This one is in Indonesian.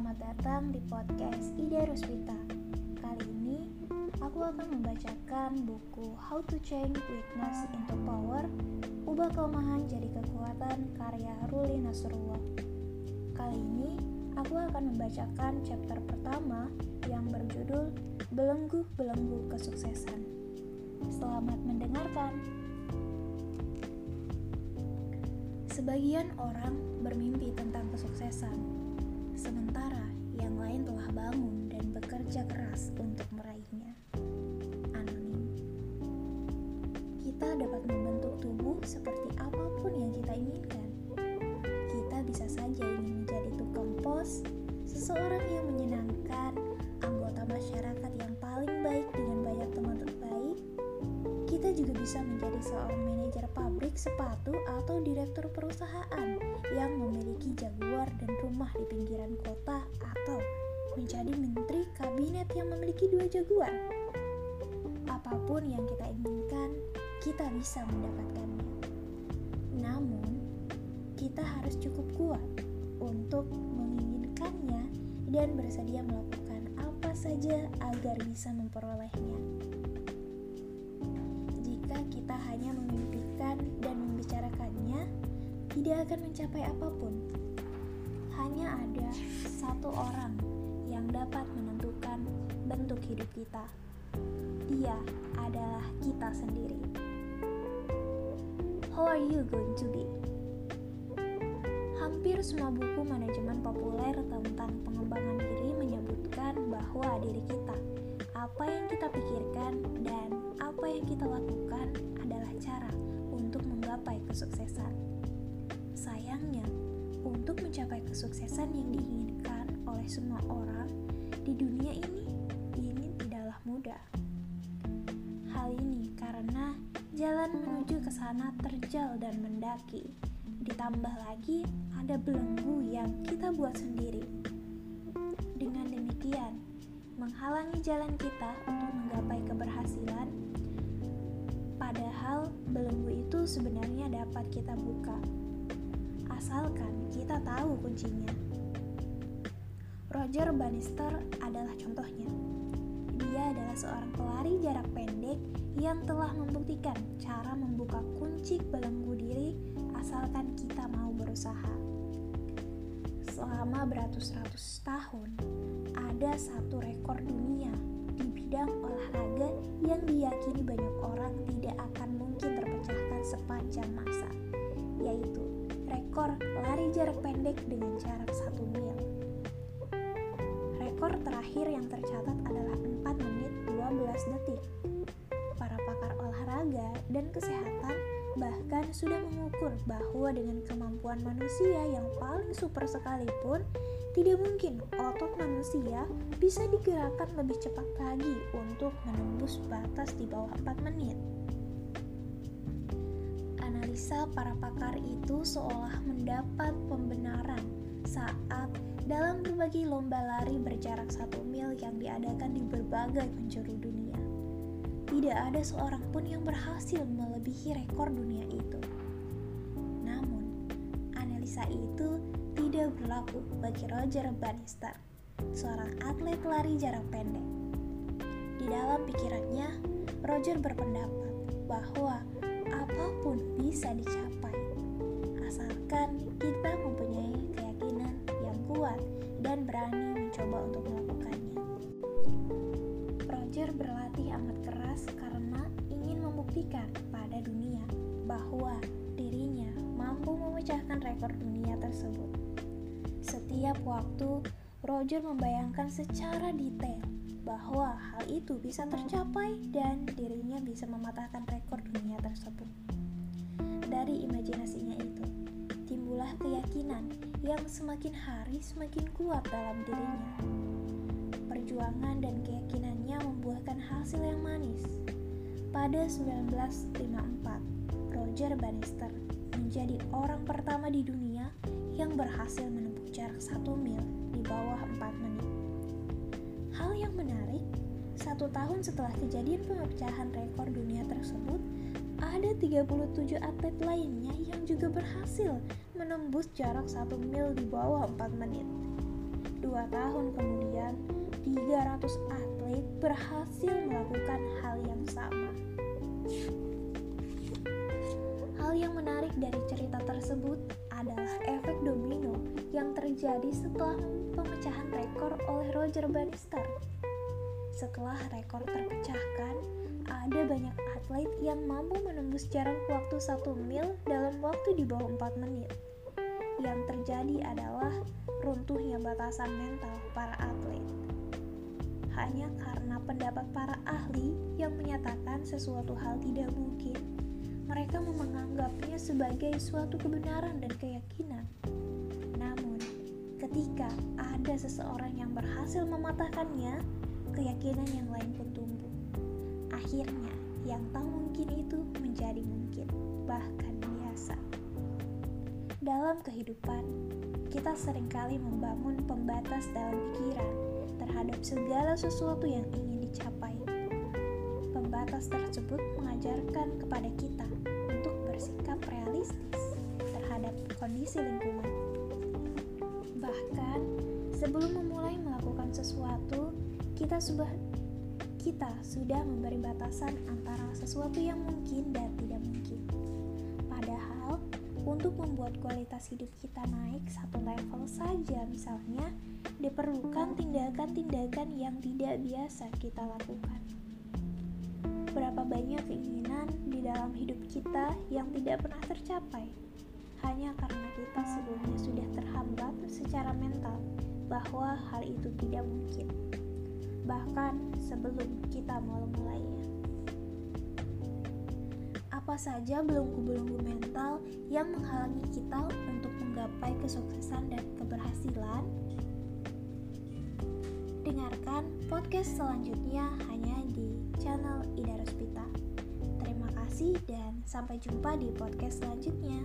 Selamat datang di podcast Ide Ruswita. Kali ini aku akan membacakan buku How to Change Weakness into Power, Ubah Kelemahan Jadi Kekuatan karya Ruli Nasrullah. Kali ini aku akan membacakan chapter pertama yang berjudul Belenggu-Belenggu Kesuksesan. Selamat mendengarkan. Sebagian orang bermimpi tentang kesuksesan, sementara yang lain telah bangun dan bekerja keras untuk meraihnya. Anonim. Kita dapat membentuk tubuh seperti apa pun yang kita inginkan. Kita bisa saja ingin menjadi tukang pos, seseorang yang menyenangkan, anggota masyarakat yang paling baik dengan banyak teman terbaik. Kita juga bisa menjadi seorang manajer sepatu atau direktur perusahaan yang memiliki jaguar dan rumah di pinggiran kota atau menjadi menteri kabinet yang memiliki dua jaguar. Apa pun yang kita inginkan, kita bisa mendapatkannya. Namun, kita harus cukup kuat untuk menginginkannya dan bersedia melakukan apa saja agar bisa memperolehnya. Jika kita hanya tidak akan mencapai apa pun. Hanya ada satu orang yang dapat menentukan bentuk hidup kita. Dia adalah kita sendiri. How are you going to be? Hampir semua buku manajemen populer tentang pengembangan diri menyebutkan bahwa diri kita, apa yang kita pikirkan, dan apa yang kita lakukan adalah cara untuk menggapai kesuksesan. Sayangnya, untuk mencapai kesuksesan yang diinginkan oleh semua orang di dunia ini, ini tidaklah mudah. Hal ini karena jalan menuju ke sana terjal dan mendaki. Ditambah lagi ada belenggu yang kita buat sendiri. Dengan demikian, menghalangi jalan kita untuk menggapai keberhasilan. Padahal belenggu itu sebenarnya dapat kita buka asalkan kita tahu kuncinya. Roger Bannister adalah contohnya. Dia adalah seorang pelari jarak pendek yang telah membuktikan cara membuka kunci belenggu diri asalkan kita mau berusaha. Selama beratus-ratus tahun, ada satu rekor dunia di bidang olahraga yang diyakini banyak orang tidak akan mungkin terpecahkan sepanjang masa, rekor lari jarak pendek dengan jarak 1 mil. Rekor terakhir yang tercatat adalah 4 menit 12 detik. Para pakar olahraga dan kesehatan bahkan sudah mengukur bahwa dengan kemampuan manusia yang paling super sekalipun, tidak mungkin otot manusia bisa digerakkan lebih cepat lagi untuk menembus batas di bawah 4 menit analisa para pakar itu seolah mendapat pembenaran saat dalam berbagai lomba lari berjarak satu mil yang diadakan di berbagai penjuru dunia. Tidak ada seorang pun yang berhasil melebihi rekor dunia itu. Namun, analisa itu tidak berlaku bagi Roger Bannister, seorang atlet lari jarak pendek. Di dalam pikirannya, Roger berpendapat bahwa apa pun bisa dicapai asalkan kita mempunyai keyakinan yang kuat dan berani mencoba untuk melakukannya. Roger berlatih amat keras karena ingin membuktikan pada dunia bahwa dirinya mampu memecahkan rekor dunia tersebut. Setiap waktu, Roger membayangkan secara detail bahwa hal itu bisa tercapai dan dirinya bisa mematahkan rekor dunia tersebut. Dari imajinasinya itu, timbullah keyakinan yang semakin hari semakin kuat dalam dirinya. Perjuangan dan keyakinannya membuahkan hasil yang manis. Pada 1954, Roger Bannister menjadi orang pertama di dunia yang berhasil menempuh jarak 1 mil di bawah 4 menit. Hal yang menarik, satu tahun setelah kejadian pemecahan rekor dunia tersebut, ada 37 atlet lainnya yang juga berhasil menembus jarak 1 mil di bawah 4 menit. Dua tahun kemudian, 300 atlet berhasil melakukan hal yang sama. Hal yang menarik dari cerita tersebut adalah efek domino yang terjadi setelah pemecahan rekor oleh Roger Bannister. Setelah rekor terpecahkan, ada banyak atlet yang mampu menembus jarak waktu satu mil dalam waktu di bawah 4 menit. Yang terjadi adalah runtuhnya batasan mental para atlet. Hanya karena pendapat para ahli yang menyatakan sesuatu hal tidak mungkin, mereka menganggapnya sebagai suatu kebenaran dan keyakinan. Namun, ketika ada seseorang yang berhasil mematahkannya, keyakinan yang lain pun tumbuh. Akhirnya, yang tak mungkin itu menjadi mungkin, bahkan biasa. Dalam kehidupan, kita sering kali membangun pembatas dalam pikiran terhadap segala sesuatu yang ingin dicapai Pembatas tersebut mengajarkan kepada kita untuk bersikap realistis terhadap kondisi lingkungan. Bahkan, sebelum memulai melakukan sesuatu, kita sudah kita sudah memberi batasan antara sesuatu yang mungkin dan tidak mungkin. Padahal, untuk membuat kualitas hidup kita naik satu level saja misalnya, diperlukan tindakan-tindakan yang tidak biasa kita lakukan banyak keinginan di dalam hidup kita yang tidak pernah tercapai. Hanya karena kita sebelumnya sudah terhambat secara mental bahwa hal itu tidak mungkin. Bahkan sebelum kita mau mulainya apa saja belenggu-belenggu mental yang menghalangi kita untuk menggapai kesuksesan dan keberhasilan dengarkan podcast selanjutnya hanya di channel Ida Rospita. Terima kasih dan sampai jumpa di podcast selanjutnya.